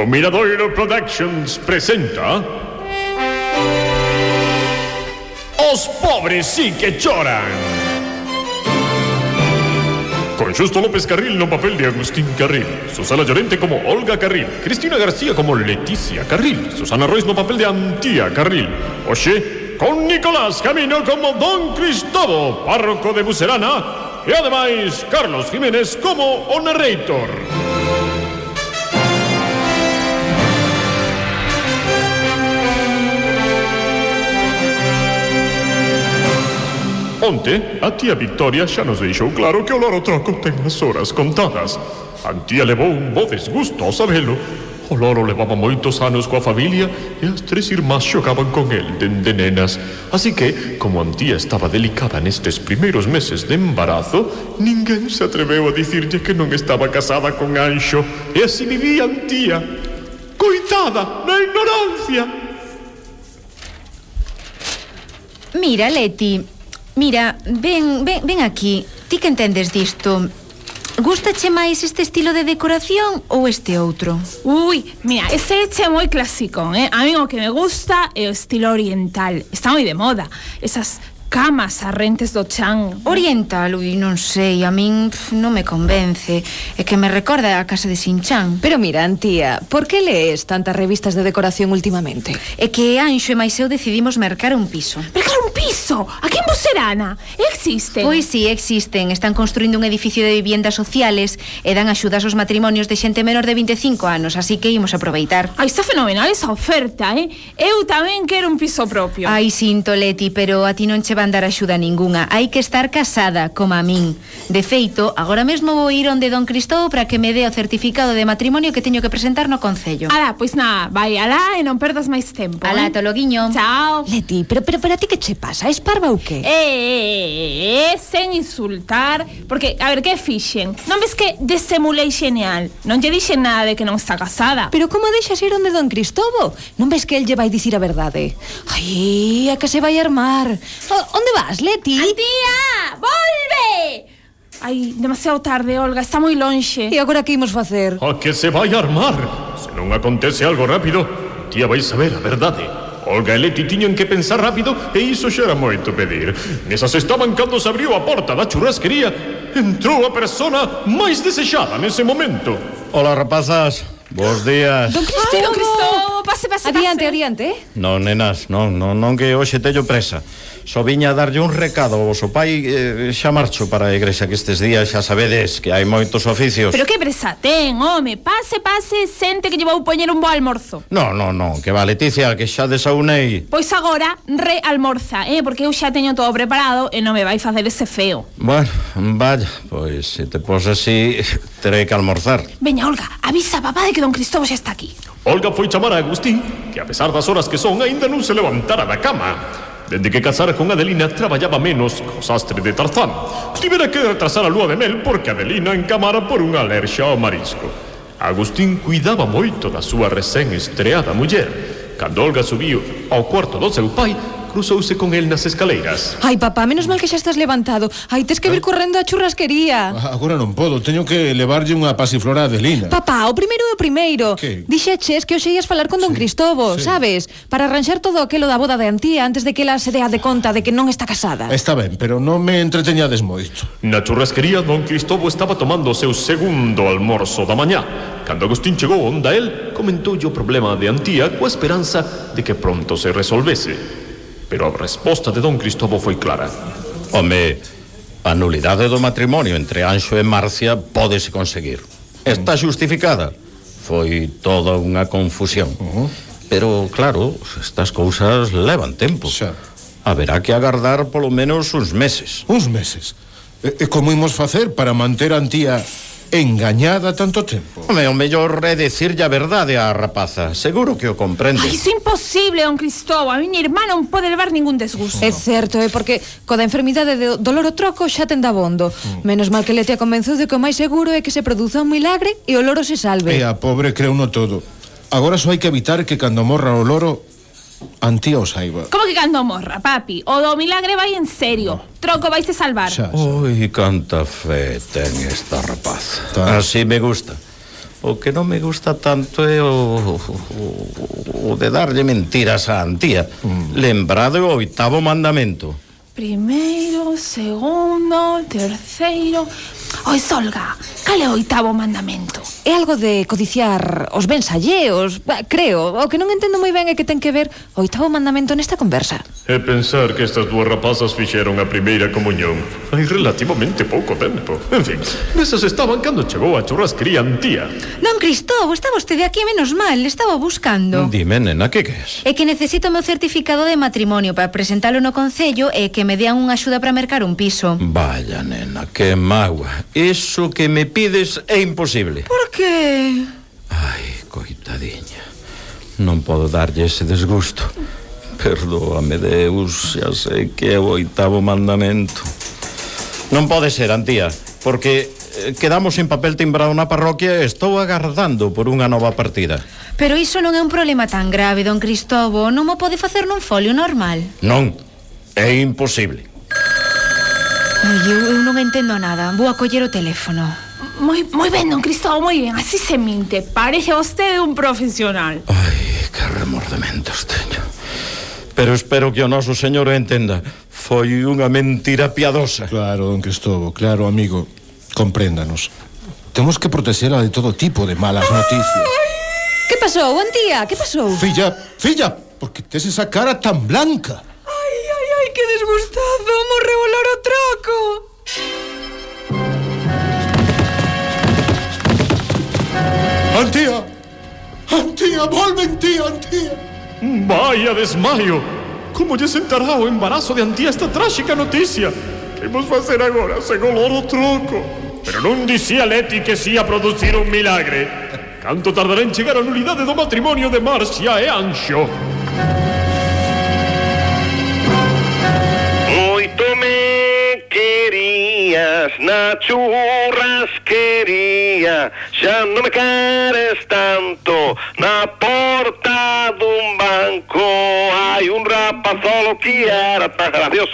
O Miradoiro Productions presenta Os pobres sí que choran Con Justo López Carril no papel de Agustín Carril. Susana Llorente como Olga Carril. Cristina García como Leticia Carril. Susana Royce no papel de Antía Carril. Oxe, con Nicolás Camino como Don Cristóbal Párroco de Bucerana. E ademais Carlos Jiménez como o Onte, a tía Victoria xa nos deixou claro que o loro troco ten as horas contadas. Antía levou un bo desgusto, sabelo. O loro levaba moitos anos coa familia e as tres irmás xogaban con el dende nenas. Así que, como Antía estaba delicada nestes primeiros meses de embarazo, ninguén se atreveu a dicirlle que non estaba casada con Anxo. E así vivía Antía, coitada na ignorancia. Mira, Leti, mira, ven, ven, ven aquí. Ti que entendes disto? Gustache máis este estilo de decoración ou este outro? Ui, mira, ese é moi clásico, eh? A mí o que me gusta é o estilo oriental. Está moi de moda. Esas camas arrentes do chan. Orienta, ui, non sei, a min pf, non me convence. É que me recorda a casa de Sinchan. Pero mira, Antía, por que lees tantas revistas de decoración últimamente? É que Anxo e mais eu decidimos mercar un piso. Mercar un piso? Aquí en Bucerana? É existen? Pois si, sí, existen. Están construindo un edificio de viviendas sociales e dan axudas aos matrimonios de xente menor de 25 anos, así que imos aproveitar. Ah, Ai, está fenomenal esa oferta, eh? Eu tamén quero un piso propio. Ai, sinto, Leti, pero a ti non che van dar axuda ningunha. Hai que estar casada, como a min. De feito, agora mesmo vou ir onde don Cristóbal para que me dé o certificado de matrimonio que teño que presentar no Concello. Alá, pois nada, vai alá e non perdas máis tempo. Alá, eh? tologuiño. Chao. Leti, pero, pero para ti que che pasa? Es parva ou que? Eh, eh, eh, eh eh, sen insultar, porque, a ver, que fixen? Non ves que desemulei xeneal? Non lle dixen nada de que non está casada. Pero como deixas ir onde don Cristobo? Non ves que el lle vai dicir a verdade? Ai, a que se vai armar. O, onde vas, Leti? A tía, volve! Ai, demasiado tarde, Olga, está moi lonxe. E agora que imos facer? A que se vai armar? Se non acontece algo rápido, tía vai saber a verdade. Olga e Leti tiñan que pensar rápido e iso xa era moito pedir. Nesas estaban cando se abriu a porta da churrasquería, entrou a persona máis desexada nese momento. Ola, rapazas. Bos días. Don Cristi, don Cristo pase, Adiante, pase. adiante. Non, nenas, non, non, non que hoxe tello presa. Só viña a darlle un recado ao voso pai eh, Xa marcho para a igrexa que estes días Xa sabedes que hai moitos oficios. Pero que presa ten, home? Pase, pase, sente que lle vou poñer un bo almorzo. Non, non, non, que va Leticia, que xa desaunei. Pois agora realmorza, eh Porque eu xa teño todo preparado E non me vai facer ese feo. Bueno, vaya, pois se te pos así Terei que almorzar. Veña, Olga, avisa a papá de que don Cristóbal xa está aquí. Olga foi chamar a Agustín, que a pesar das horas que son, aínda non se levantara da cama. Dende que casara con Adelina traballaba menos co sastre de Tarzán. Tivera que retrasar a lúa de mel porque Adelina encamara por unha alerxa ao marisco. Agustín cuidaba moito da súa recén estreada muller. Cando Olga subiu ao cuarto do seu pai, cruzouse con el nas escaleiras. Ai, papá, menos mal que xa estás levantado. Ai, tes que vir eh? correndo á churrasquería. Ah, agora non podo, teño que levarlle unha pasiflora a Adelina. Papá, o primeiro é o primeiro. Que? Dixeches que hoxe ias falar con sí, don Cristobo, sí. sabes? Para arranxar todo aquilo da boda de Antía antes de que ela se dea de conta de que non está casada. Está ben, pero non me entreteñades moito. Na churrasquería, don Cristobo estaba tomando o seu segundo almorzo da mañá. Cando Agustín chegou onda el, comentou o problema de Antía coa esperanza de que pronto se resolvese pero a resposta de don Cristobo foi clara. Home, a nulidade do matrimonio entre Anxo e Marcia pódese conseguir. Está mm. xustificada. Foi toda unha confusión. Uh -huh. Pero, claro, estas cousas levan tempo. Xa. Haberá que agardar polo menos uns meses. Uns meses? E, e como imos facer para manter a antía engañada tanto tempo? Home, o mellor é dicirlle a verdade á rapaza. Seguro que o comprende. Ai, iso é imposible, don Cristóbal. A miña irmá non pode levar ningún desgusto. É certo, é eh, porque coda enfermidade de dolor o troco xa ten bondo. Mm. Menos mal que Letia convenceu de que o máis seguro é que se produza un milagre e o loro se salve. E a pobre creu no todo. Agora só hai que evitar que cando morra o loro Antío saiba. Como que cando morra, papi? O do milagre vai en serio. Troco vais a salvar. Xa, xa. Ui, canta fe ten esta rapaz. Tá. Así me gusta. O que non me gusta tanto é o, o, o de darlle mentiras a antía. Mm. Lembrado o oitavo mandamento. Primeiro, segundo, terceiro, Oi, Solga, cal é o oitavo mandamento? É algo de codiciar os bens alleos, creo. O que non entendo moi ben é que ten que ver o oitavo mandamento nesta conversa. E pensar que estas dúas rapazas fixeron a primeira comunión hai relativamente pouco tempo. En fin, nesas estaban cando chegou a churrasquería antía. Non, Cristobo, está vostede aquí menos mal, estaba buscando. Dime, nena, que queres? É que necesito o meu certificado de matrimonio para presentalo no Concello e que me dean unha axuda para mercar un piso. Vaya, nena, que magua. Iso que me pides é imposible. Por que? Ai, coitadiña. Non podo darlle ese desgusto. Perdóame, Deus, xa sei que é o oitavo mandamento. Non pode ser, Antía, porque eh, quedamos en papel timbrado na parroquia e estou agardando por unha nova partida. Pero iso non é un problema tan grave, don Cristobo. Non mo pode facer nun folio normal. Non, é imposible. Ai, eu, eu non entendo nada. Vou a coller o teléfono. Moi, moi ben, don Cristobo, moi ben. Así se minte. Parece vostede un profesional. Ai, que remordementos teño pero espero que o noso señor o entenda. Foi unha mentira piadosa. Claro, don que claro, amigo, compréndanos. Temos que protexela de todo tipo de malas noticias. Que pasou, Antía? Que pasou? Filla, filla, porque tes esa cara tan blanca. Ai, ai, ai, que desgustado, morreu o loro troco. Antía! Antía, volven, tía, Antía! Vaya desmaio! Como lle sentará o embarazo de Antía esta tráxica noticia? Que vos facer agora sen o loro troco? Pero non dicía Leti que si a producir un milagre. Canto tardará en chegar a nulidade do matrimonio de Marcia e Anxo? Moito me querías na Coruña xa non me queres tanto. Na porta dun banco hai un rapazolo que era tan gracioso.